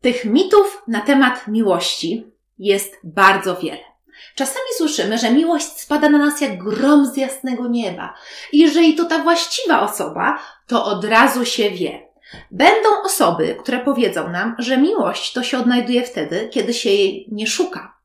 Tych mitów na temat miłości jest bardzo wiele. Czasami słyszymy, że miłość spada na nas jak grom z jasnego nieba. I jeżeli to ta właściwa osoba, to od razu się wie. Będą osoby, które powiedzą nam, że miłość to się odnajduje wtedy, kiedy się jej nie szuka.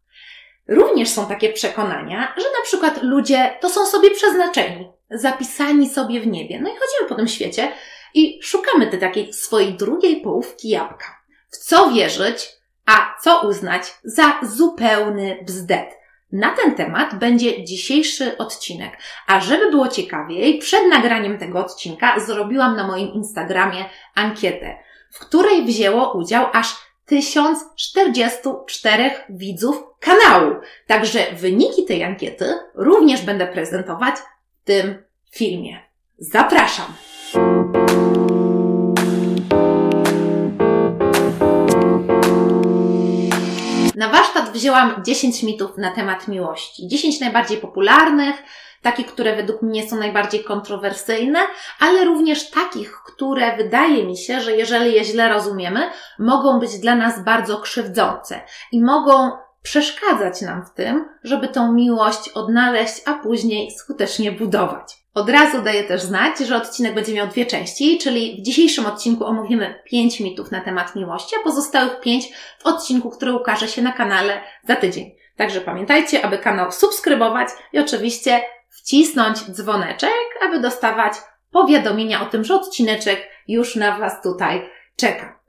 Również są takie przekonania, że na przykład ludzie to są sobie przeznaczeni, zapisani sobie w niebie. No i chodzimy po tym świecie i szukamy tej takiej swojej drugiej połówki jabłka. W co wierzyć, a co uznać za zupełny bzdet. Na ten temat będzie dzisiejszy odcinek. A żeby było ciekawiej, przed nagraniem tego odcinka zrobiłam na moim Instagramie ankietę, w której wzięło udział aż 1044 widzów kanału. Także wyniki tej ankiety również będę prezentować w tym filmie. Zapraszam! Na warsztat wzięłam 10 mitów na temat miłości. 10 najbardziej popularnych, takich, które według mnie są najbardziej kontrowersyjne, ale również takich, które wydaje mi się, że jeżeli je źle rozumiemy, mogą być dla nas bardzo krzywdzące i mogą przeszkadzać nam w tym, żeby tą miłość odnaleźć, a później skutecznie budować. Od razu daję też znać, że odcinek będzie miał dwie części, czyli w dzisiejszym odcinku omówimy pięć mitów na temat miłości, a pozostałych pięć w odcinku, który ukaże się na kanale za tydzień. Także pamiętajcie, aby kanał subskrybować i oczywiście wcisnąć dzwoneczek, aby dostawać powiadomienia o tym, że odcineczek już na Was tutaj czeka.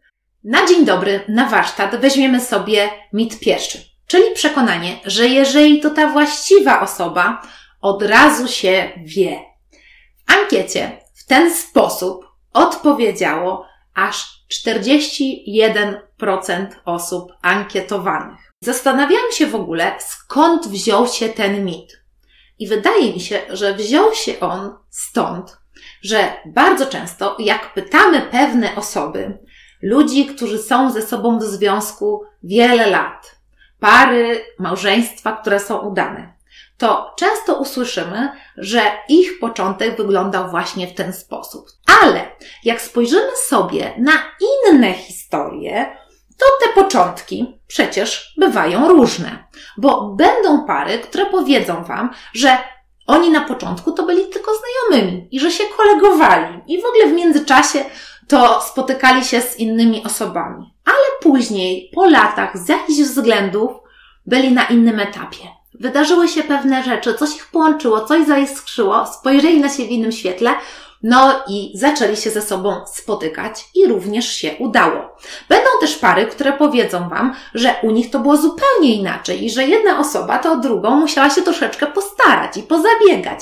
Na dzień dobry, na warsztat weźmiemy sobie mit pierwszy, czyli przekonanie, że jeżeli to ta właściwa osoba, od razu się wie. Ankiecie w ten sposób odpowiedziało aż 41% osób ankietowanych. Zastanawiałam się w ogóle, skąd wziął się ten mit. I wydaje mi się, że wziął się on stąd, że bardzo często, jak pytamy pewne osoby, ludzi, którzy są ze sobą w związku wiele lat, pary, małżeństwa, które są udane, to często usłyszymy, że ich początek wyglądał właśnie w ten sposób. Ale jak spojrzymy sobie na inne historie, to te początki przecież bywają różne, bo będą pary, które powiedzą Wam, że oni na początku to byli tylko znajomymi i że się kolegowali i w ogóle w międzyczasie to spotykali się z innymi osobami. Ale później, po latach, z jakichś względów byli na innym etapie. Wydarzyły się pewne rzeczy, coś ich połączyło, coś zaiskrzyło, spojrzeli na siebie w innym świetle, no i zaczęli się ze sobą spotykać i również się udało. Będą też pary, które powiedzą Wam, że u nich to było zupełnie inaczej i że jedna osoba to drugą musiała się troszeczkę postarać i pozabiegać.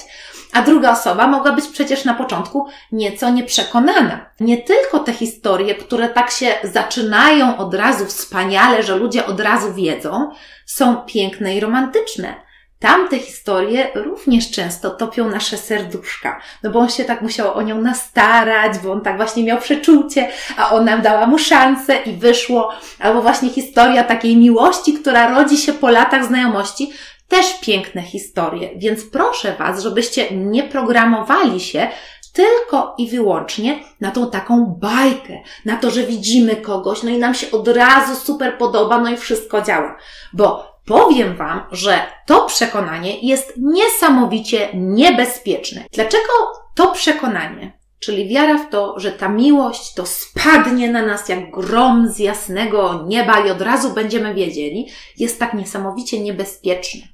A druga osoba mogła być przecież na początku nieco nieprzekonana. Nie tylko te historie, które tak się zaczynają od razu wspaniale, że ludzie od razu wiedzą, są piękne i romantyczne Tamte historie również często topią nasze serduszka, no bo on się tak musiał o nią nastarać, bo on tak właśnie miał przeczucie, a ona dała mu szansę i wyszło. Albo właśnie historia takiej miłości, która rodzi się po latach znajomości, też piękne historie. Więc proszę Was, żebyście nie programowali się tylko i wyłącznie na tą taką bajkę, na to, że widzimy kogoś, no i nam się od razu super podoba, no i wszystko działa. Bo powiem Wam, że to przekonanie jest niesamowicie niebezpieczne. Dlaczego to przekonanie, czyli wiara w to, że ta miłość to spadnie na nas jak grom z jasnego nieba i od razu będziemy wiedzieli, jest tak niesamowicie niebezpieczne?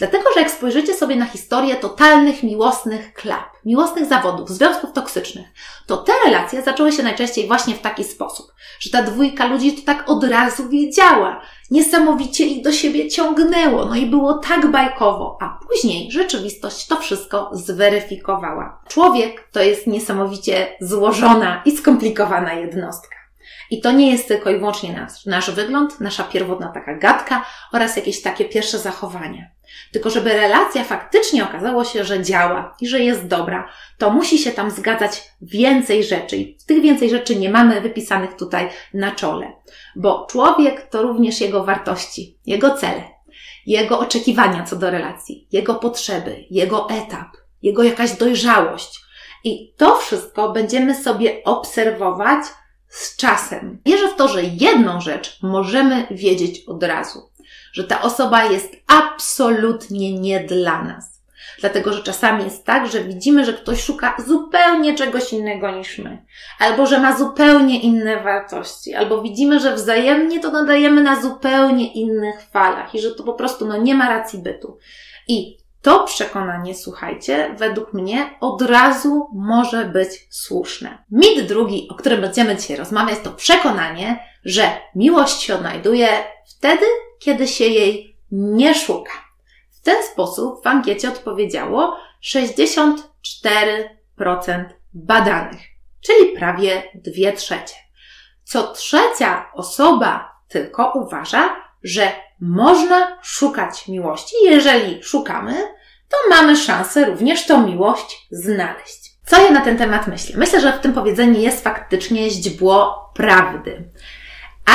Dlatego, że jak spojrzycie sobie na historię totalnych miłosnych klap, miłosnych zawodów, związków toksycznych, to te relacje zaczęły się najczęściej właśnie w taki sposób, że ta dwójka ludzi to tak od razu wiedziała, niesamowicie ich do siebie ciągnęło, no i było tak bajkowo, a później rzeczywistość to wszystko zweryfikowała. Człowiek to jest niesamowicie złożona i skomplikowana jednostka. I to nie jest tylko i wyłącznie nasz, nasz wygląd, nasza pierwotna taka gadka oraz jakieś takie pierwsze zachowania. Tylko żeby relacja faktycznie okazało się, że działa i że jest dobra, to musi się tam zgadzać więcej rzeczy. I tych więcej rzeczy nie mamy wypisanych tutaj na czole. Bo człowiek to również jego wartości, jego cele, jego oczekiwania co do relacji, jego potrzeby, jego etap, jego jakaś dojrzałość. I to wszystko będziemy sobie obserwować z czasem. Wierzę w to, że jedną rzecz możemy wiedzieć od razu, że ta osoba jest absolutnie nie dla nas. Dlatego, że czasami jest tak, że widzimy, że ktoś szuka zupełnie czegoś innego niż my, albo że ma zupełnie inne wartości, albo widzimy, że wzajemnie to nadajemy na zupełnie innych falach i że to po prostu no, nie ma racji bytu. I to przekonanie, słuchajcie, według mnie od razu może być słuszne. Mit drugi, o którym będziemy dzisiaj rozmawiać, to przekonanie, że miłość się odnajduje wtedy, kiedy się jej nie szuka. W ten sposób w ankiecie odpowiedziało 64% badanych, czyli prawie 2 trzecie. Co trzecia osoba tylko uważa, że można szukać miłości. Jeżeli szukamy, to mamy szansę również tą miłość znaleźć. Co ja na ten temat myślę? Myślę, że w tym powiedzeniu jest faktycznie źdźbło prawdy.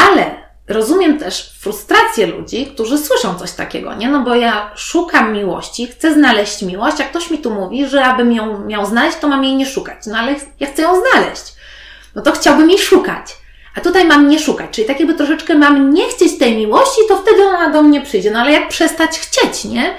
Ale rozumiem też frustrację ludzi, którzy słyszą coś takiego, nie? No bo ja szukam miłości, chcę znaleźć miłość, a ktoś mi tu mówi, że abym ją miał znaleźć, to mam jej nie szukać. No ale ja chcę ją znaleźć. No to chciałbym jej szukać. A tutaj mam nie szukać, czyli tak jakby troszeczkę mam nie chcieć tej miłości, to wtedy ona do mnie przyjdzie. No ale jak przestać chcieć, nie?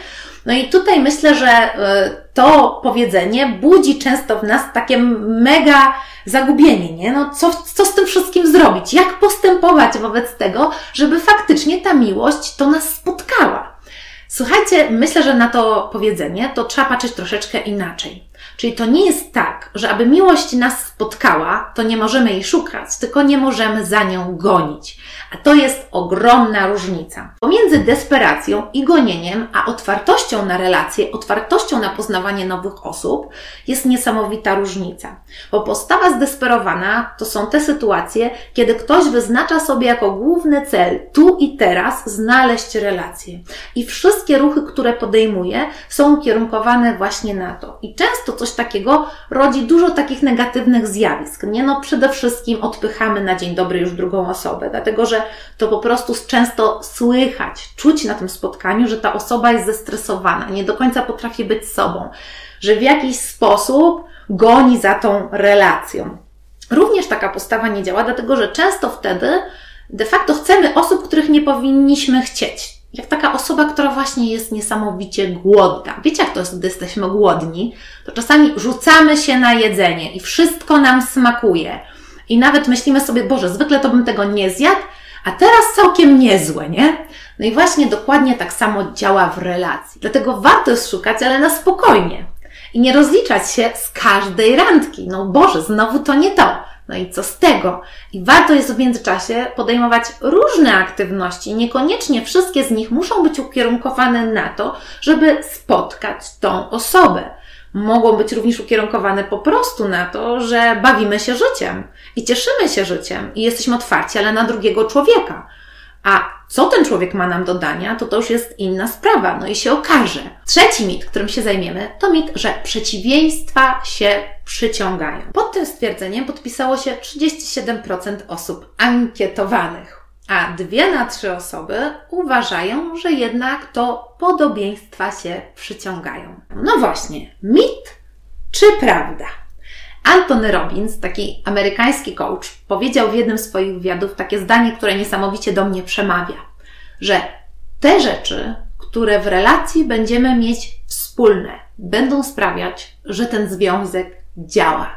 No i tutaj myślę, że e, to powiedzenie budzi często w nas takie mega zagubienie, nie? No co, co z tym wszystkim zrobić? Jak postępować wobec tego, żeby faktycznie ta miłość to nas spotkała? Słuchajcie, myślę, że na to powiedzenie to trzeba patrzeć troszeczkę inaczej. Czyli to nie jest tak, że aby miłość nas spotkała, to nie możemy jej szukać, tylko nie możemy za nią gonić. A to jest ogromna różnica. Pomiędzy desperacją i gonieniem, a otwartością na relacje, otwartością na poznawanie nowych osób, jest niesamowita różnica. Bo postawa zdesperowana to są te sytuacje, kiedy ktoś wyznacza sobie jako główny cel tu i teraz znaleźć relacje. I wszystkie ruchy, które podejmuje, są ukierunkowane właśnie na to. I często coś takiego rodzi dużo takich negatywnych zjawisk. Nie no, przede wszystkim odpychamy na dzień dobry już drugą osobę, dlatego że to po prostu często słychać, czuć na tym spotkaniu, że ta osoba jest zestresowana, nie do końca potrafi być sobą, że w jakiś sposób goni za tą relacją. Również taka postawa nie działa, dlatego że często wtedy de facto chcemy osób, których nie powinniśmy chcieć jak taka osoba, która właśnie jest niesamowicie głodna. Wiecie, jak to jest, gdy jesteśmy głodni? To czasami rzucamy się na jedzenie i wszystko nam smakuje. I nawet myślimy sobie, Boże, zwykle to bym tego nie zjadł, a teraz całkiem niezłe, nie? No i właśnie dokładnie tak samo działa w relacji. Dlatego warto jest szukać, ale na spokojnie. I nie rozliczać się z każdej randki. No Boże, znowu to nie to. No i co z tego? I warto jest w międzyczasie podejmować różne aktywności. Niekoniecznie wszystkie z nich muszą być ukierunkowane na to, żeby spotkać tą osobę. Mogą być również ukierunkowane po prostu na to, że bawimy się życiem i cieszymy się życiem i jesteśmy otwarci, ale na drugiego człowieka. A co ten człowiek ma nam do dania, to to już jest inna sprawa, no i się okaże. Trzeci mit, którym się zajmiemy, to mit, że przeciwieństwa się przyciągają. Pod tym stwierdzeniem podpisało się 37% osób ankietowanych, a dwie na trzy osoby uważają, że jednak to podobieństwa się przyciągają. No właśnie, mit czy prawda? Anthony Robbins, taki amerykański coach, powiedział w jednym z swoich wywiadów takie zdanie, które niesamowicie do mnie przemawia, że te rzeczy, które w relacji będziemy mieć wspólne, będą sprawiać, że ten związek działa.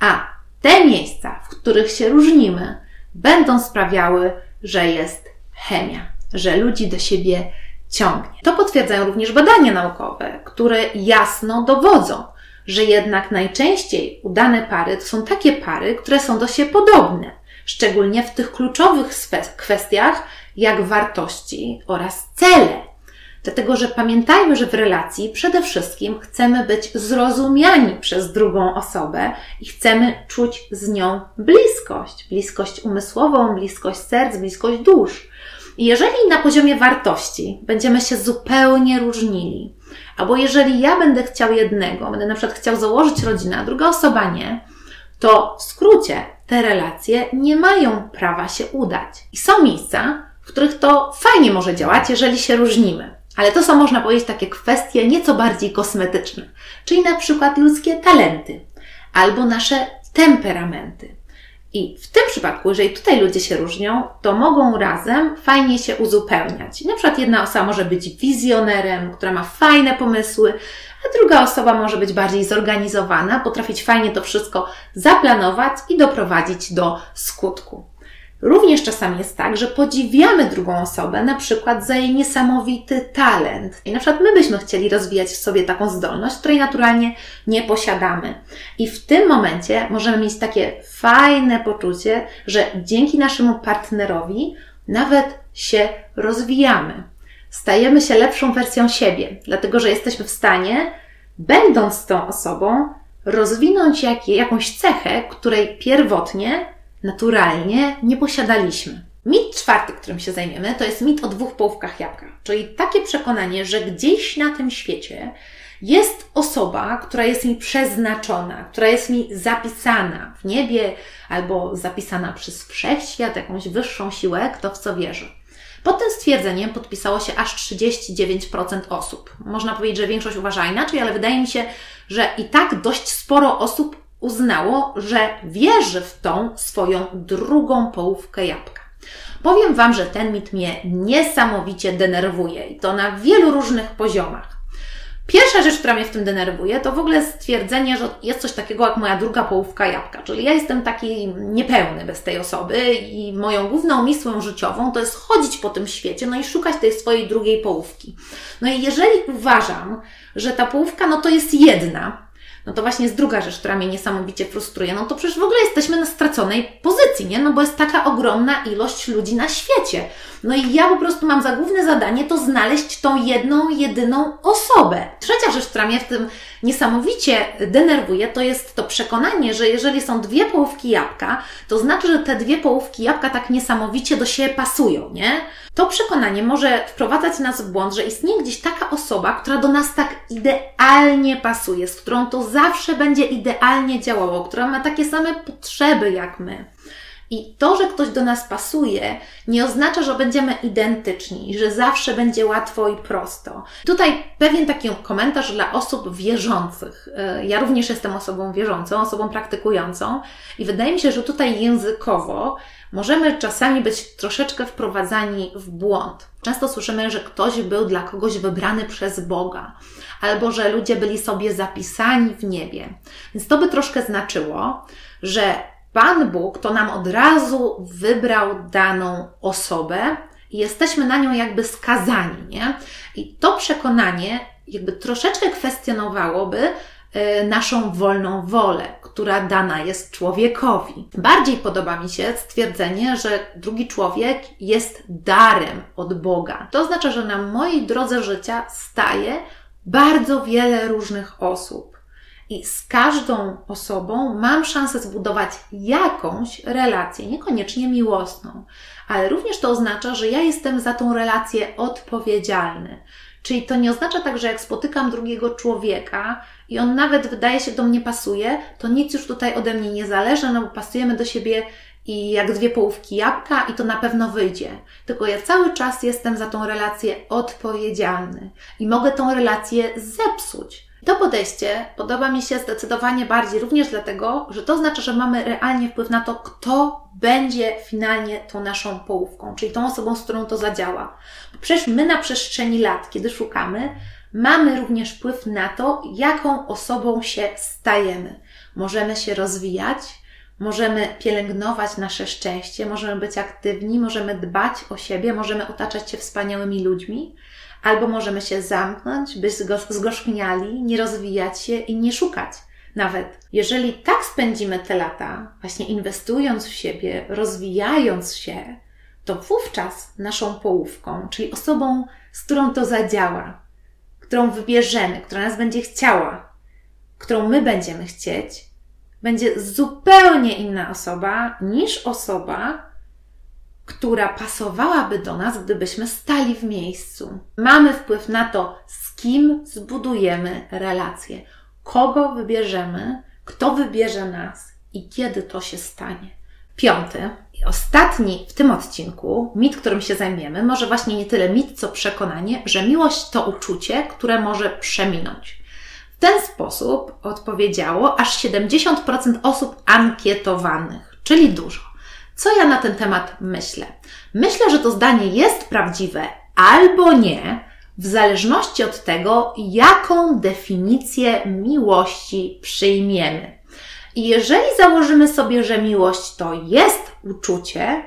A te miejsca, w których się różnimy, będą sprawiały, że jest chemia, że ludzi do siebie ciągnie. To potwierdzają również badania naukowe, które jasno dowodzą, że jednak najczęściej udane pary to są takie pary, które są do siebie podobne, szczególnie w tych kluczowych kwestiach, jak wartości oraz cele. Dlatego, że pamiętajmy, że w relacji przede wszystkim chcemy być zrozumiani przez drugą osobę i chcemy czuć z nią bliskość, bliskość umysłową, bliskość serc, bliskość dusz. Jeżeli na poziomie wartości będziemy się zupełnie różnili, Albo jeżeli ja będę chciał jednego, będę na przykład chciał założyć rodzinę, a druga osoba nie, to w skrócie te relacje nie mają prawa się udać. I są miejsca, w których to fajnie może działać, jeżeli się różnimy. Ale to są, można powiedzieć, takie kwestie nieco bardziej kosmetyczne, czyli na przykład ludzkie talenty albo nasze temperamenty. I w tym przypadku, jeżeli tutaj ludzie się różnią, to mogą razem fajnie się uzupełniać. Na przykład jedna osoba może być wizjonerem, która ma fajne pomysły, a druga osoba może być bardziej zorganizowana, potrafić fajnie to wszystko zaplanować i doprowadzić do skutku. Również czasami jest tak, że podziwiamy drugą osobę, na przykład za jej niesamowity talent. I na przykład my byśmy chcieli rozwijać w sobie taką zdolność, której naturalnie nie posiadamy. I w tym momencie możemy mieć takie fajne poczucie, że dzięki naszemu partnerowi nawet się rozwijamy. Stajemy się lepszą wersją siebie, dlatego że jesteśmy w stanie, będąc tą osobą, rozwinąć jak, jakąś cechę, której pierwotnie naturalnie nie posiadaliśmy. Mit czwarty, którym się zajmiemy, to jest mit o dwóch połówkach jabłka. Czyli takie przekonanie, że gdzieś na tym świecie jest osoba, która jest mi przeznaczona, która jest mi zapisana w niebie albo zapisana przez wszechświat, jakąś wyższą siłę, kto w co wierzy. Pod tym stwierdzeniem podpisało się aż 39% osób. Można powiedzieć, że większość uważa inaczej, ale wydaje mi się, że i tak dość sporo osób uznało, że wierzy w tą swoją drugą połówkę jabłka. Powiem Wam, że ten mit mnie niesamowicie denerwuje i to na wielu różnych poziomach. Pierwsza rzecz, która mnie w tym denerwuje, to w ogóle stwierdzenie, że jest coś takiego jak moja druga połówka jabłka. Czyli ja jestem taki niepełny bez tej osoby i moją główną misją życiową to jest chodzić po tym świecie, no i szukać tej swojej drugiej połówki. No i jeżeli uważam, że ta połówka, no to jest jedna, no to właśnie jest druga rzecz, która mnie niesamowicie frustruje. No to przecież w ogóle jesteśmy na straconej pozycji, nie? No bo jest taka ogromna ilość ludzi na świecie. No i ja po prostu mam za główne zadanie to znaleźć tą jedną, jedyną osobę. Trzecia rzecz, która mnie w tym niesamowicie denerwuje, to jest to przekonanie, że jeżeli są dwie połówki jabłka, to znaczy, że te dwie połówki jabłka tak niesamowicie do siebie pasują, nie? To przekonanie może wprowadzać nas w błąd, że istnieje gdzieś taka osoba, która do nas tak idealnie pasuje, z którą to zawsze będzie idealnie działało, która ma takie same potrzeby jak my. I to, że ktoś do nas pasuje, nie oznacza, że będziemy identyczni, że zawsze będzie łatwo i prosto. Tutaj pewien taki komentarz dla osób wierzących. E, ja również jestem osobą wierzącą, osobą praktykującą i wydaje mi się, że tutaj językowo możemy czasami być troszeczkę wprowadzani w błąd. Często słyszymy, że ktoś był dla kogoś wybrany przez Boga, albo że ludzie byli sobie zapisani w niebie. Więc to by troszkę znaczyło, że Pan Bóg to nam od razu wybrał daną osobę i jesteśmy na nią jakby skazani, nie? I to przekonanie jakby troszeczkę kwestionowałoby e, naszą wolną wolę, która dana jest człowiekowi. Bardziej podoba mi się stwierdzenie, że drugi człowiek jest darem od Boga. To oznacza, że na mojej drodze życia staje bardzo wiele różnych osób. I z każdą osobą mam szansę zbudować jakąś relację, niekoniecznie miłosną, ale również to oznacza, że ja jestem za tą relację odpowiedzialny. Czyli to nie oznacza tak, że jak spotykam drugiego człowieka i on nawet wydaje się do mnie pasuje, to nic już tutaj ode mnie nie zależy, no bo pasujemy do siebie i jak dwie połówki jabłka i to na pewno wyjdzie. Tylko ja cały czas jestem za tą relację odpowiedzialny i mogę tą relację zepsuć. To podejście podoba mi się zdecydowanie bardziej, również dlatego, że to oznacza, że mamy realnie wpływ na to, kto będzie finalnie tą naszą połówką, czyli tą osobą, z którą to zadziała. Przecież my na przestrzeni lat, kiedy szukamy, mamy również wpływ na to, jaką osobą się stajemy. Możemy się rozwijać, możemy pielęgnować nasze szczęście, możemy być aktywni, możemy dbać o siebie, możemy otaczać się wspaniałymi ludźmi, Albo możemy się zamknąć, być zgorzkniali, nie rozwijać się i nie szukać. Nawet jeżeli tak spędzimy te lata, właśnie inwestując w siebie, rozwijając się, to wówczas naszą połówką, czyli osobą, z którą to zadziała, którą wybierzemy, która nas będzie chciała, którą my będziemy chcieć, będzie zupełnie inna osoba niż osoba, która pasowałaby do nas, gdybyśmy stali w miejscu. Mamy wpływ na to, z kim zbudujemy relacje, kogo wybierzemy, kto wybierze nas i kiedy to się stanie. Piąty, ostatni w tym odcinku, mit, którym się zajmiemy, może właśnie nie tyle mit, co przekonanie, że miłość to uczucie, które może przeminąć. W ten sposób odpowiedziało aż 70% osób ankietowanych czyli dużo. Co ja na ten temat myślę? Myślę, że to zdanie jest prawdziwe albo nie, w zależności od tego, jaką definicję miłości przyjmiemy. I jeżeli założymy sobie, że miłość to jest uczucie,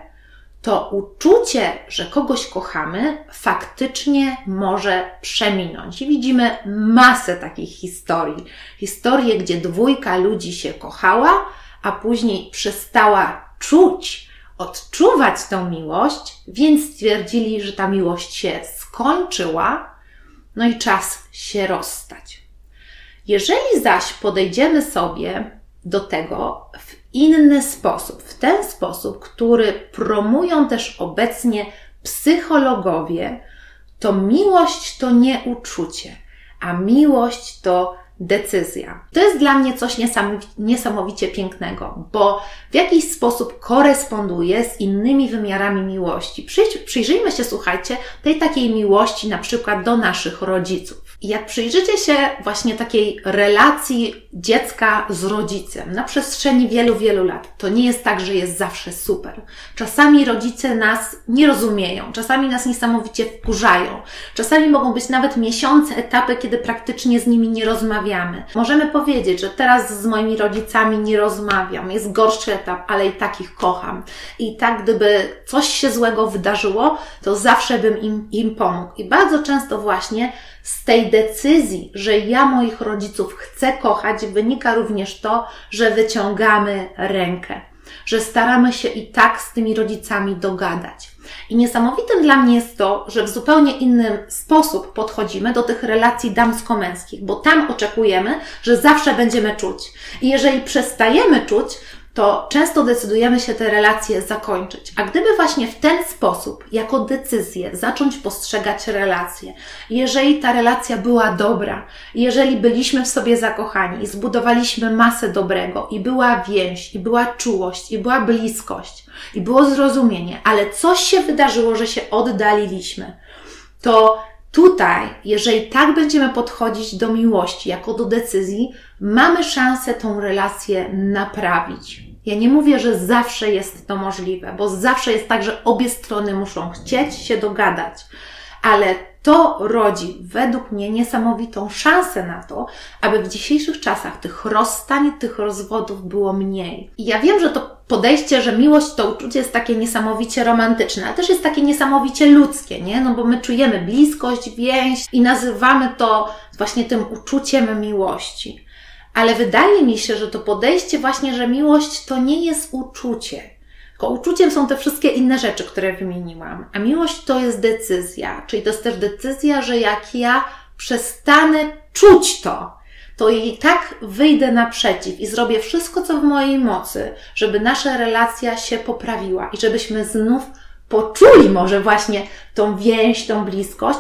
to uczucie, że kogoś kochamy, faktycznie może przeminąć. I widzimy masę takich historii. Historie, gdzie dwójka ludzi się kochała, a później przestała czuć, odczuwać tą miłość, więc stwierdzili, że ta miłość się skończyła, no i czas się rozstać. Jeżeli zaś podejdziemy sobie do tego w inny sposób, w ten sposób, który promują też obecnie psychologowie, to miłość to nie uczucie, a miłość to decyzja. To jest dla mnie coś niesamowicie pięknego, bo w jakiś sposób koresponduje z innymi wymiarami miłości. Przyjrzyjmy się, słuchajcie, tej takiej miłości na przykład do naszych rodziców. Jak przyjrzycie się właśnie takiej relacji dziecka z rodzicem na przestrzeni wielu, wielu lat, to nie jest tak, że jest zawsze super. Czasami rodzice nas nie rozumieją, czasami nas niesamowicie wkurzają, czasami mogą być nawet miesiące, etapy, kiedy praktycznie z nimi nie rozmawiamy. Możemy powiedzieć, że teraz z moimi rodzicami nie rozmawiam, jest gorszy etap, ale i tak ich kocham. I tak, gdyby coś się złego wydarzyło, to zawsze bym im, im pomógł. I bardzo często właśnie z tej decyzji, że ja moich rodziców chcę kochać, wynika również to, że wyciągamy rękę, że staramy się i tak z tymi rodzicami dogadać. I niesamowitym dla mnie jest to, że w zupełnie inny sposób podchodzimy do tych relacji damsko-męskich, bo tam oczekujemy, że zawsze będziemy czuć. I jeżeli przestajemy czuć, to często decydujemy się te relacje zakończyć. A gdyby właśnie w ten sposób, jako decyzję, zacząć postrzegać relacje, jeżeli ta relacja była dobra, jeżeli byliśmy w sobie zakochani i zbudowaliśmy masę dobrego, i była więź, i była czułość, i była bliskość, i było zrozumienie, ale coś się wydarzyło, że się oddaliliśmy, to Tutaj, jeżeli tak będziemy podchodzić do miłości jako do decyzji, mamy szansę tą relację naprawić. Ja nie mówię, że zawsze jest to możliwe, bo zawsze jest tak, że obie strony muszą chcieć się dogadać, ale to rodzi według mnie niesamowitą szansę na to, aby w dzisiejszych czasach tych rozstań, tych rozwodów było mniej. I ja wiem, że to podejście, że miłość to uczucie jest takie niesamowicie romantyczne, ale też jest takie niesamowicie ludzkie, nie? No bo my czujemy bliskość, więź i nazywamy to właśnie tym uczuciem miłości. Ale wydaje mi się, że to podejście właśnie, że miłość to nie jest uczucie. Tylko uczuciem są te wszystkie inne rzeczy, które wymieniłam. A miłość to jest decyzja. Czyli to jest też decyzja, że jak ja przestanę czuć to, to i tak wyjdę naprzeciw i zrobię wszystko, co w mojej mocy, żeby nasza relacja się poprawiła i żebyśmy znów poczuli może właśnie tą więź, tą bliskość,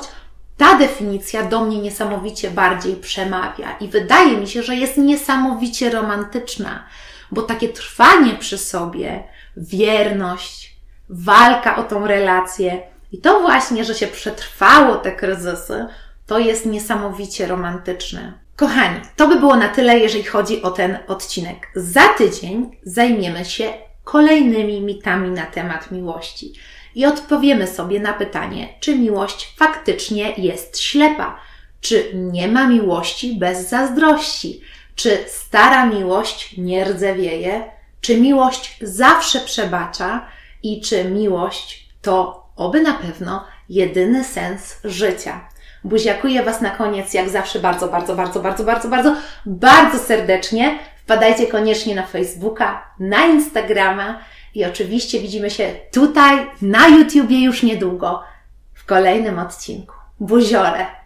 ta definicja do mnie niesamowicie bardziej przemawia i wydaje mi się, że jest niesamowicie romantyczna, bo takie trwanie przy sobie, wierność, walka o tą relację i to właśnie, że się przetrwało te kryzysy, to jest niesamowicie romantyczne. Kochani, to by było na tyle, jeżeli chodzi o ten odcinek. Za tydzień zajmiemy się kolejnymi mitami na temat miłości i odpowiemy sobie na pytanie, czy miłość faktycznie jest ślepa, czy nie ma miłości bez zazdrości, czy stara miłość nie rdzewieje, czy miłość zawsze przebacza i czy miłość to oby na pewno jedyny sens życia. Buziakuję Was na koniec, jak zawsze, bardzo, bardzo, bardzo, bardzo, bardzo, bardzo, bardzo serdecznie. Wpadajcie koniecznie na Facebooka, na Instagrama i oczywiście widzimy się tutaj na YouTubie już niedługo w kolejnym odcinku. Buziole!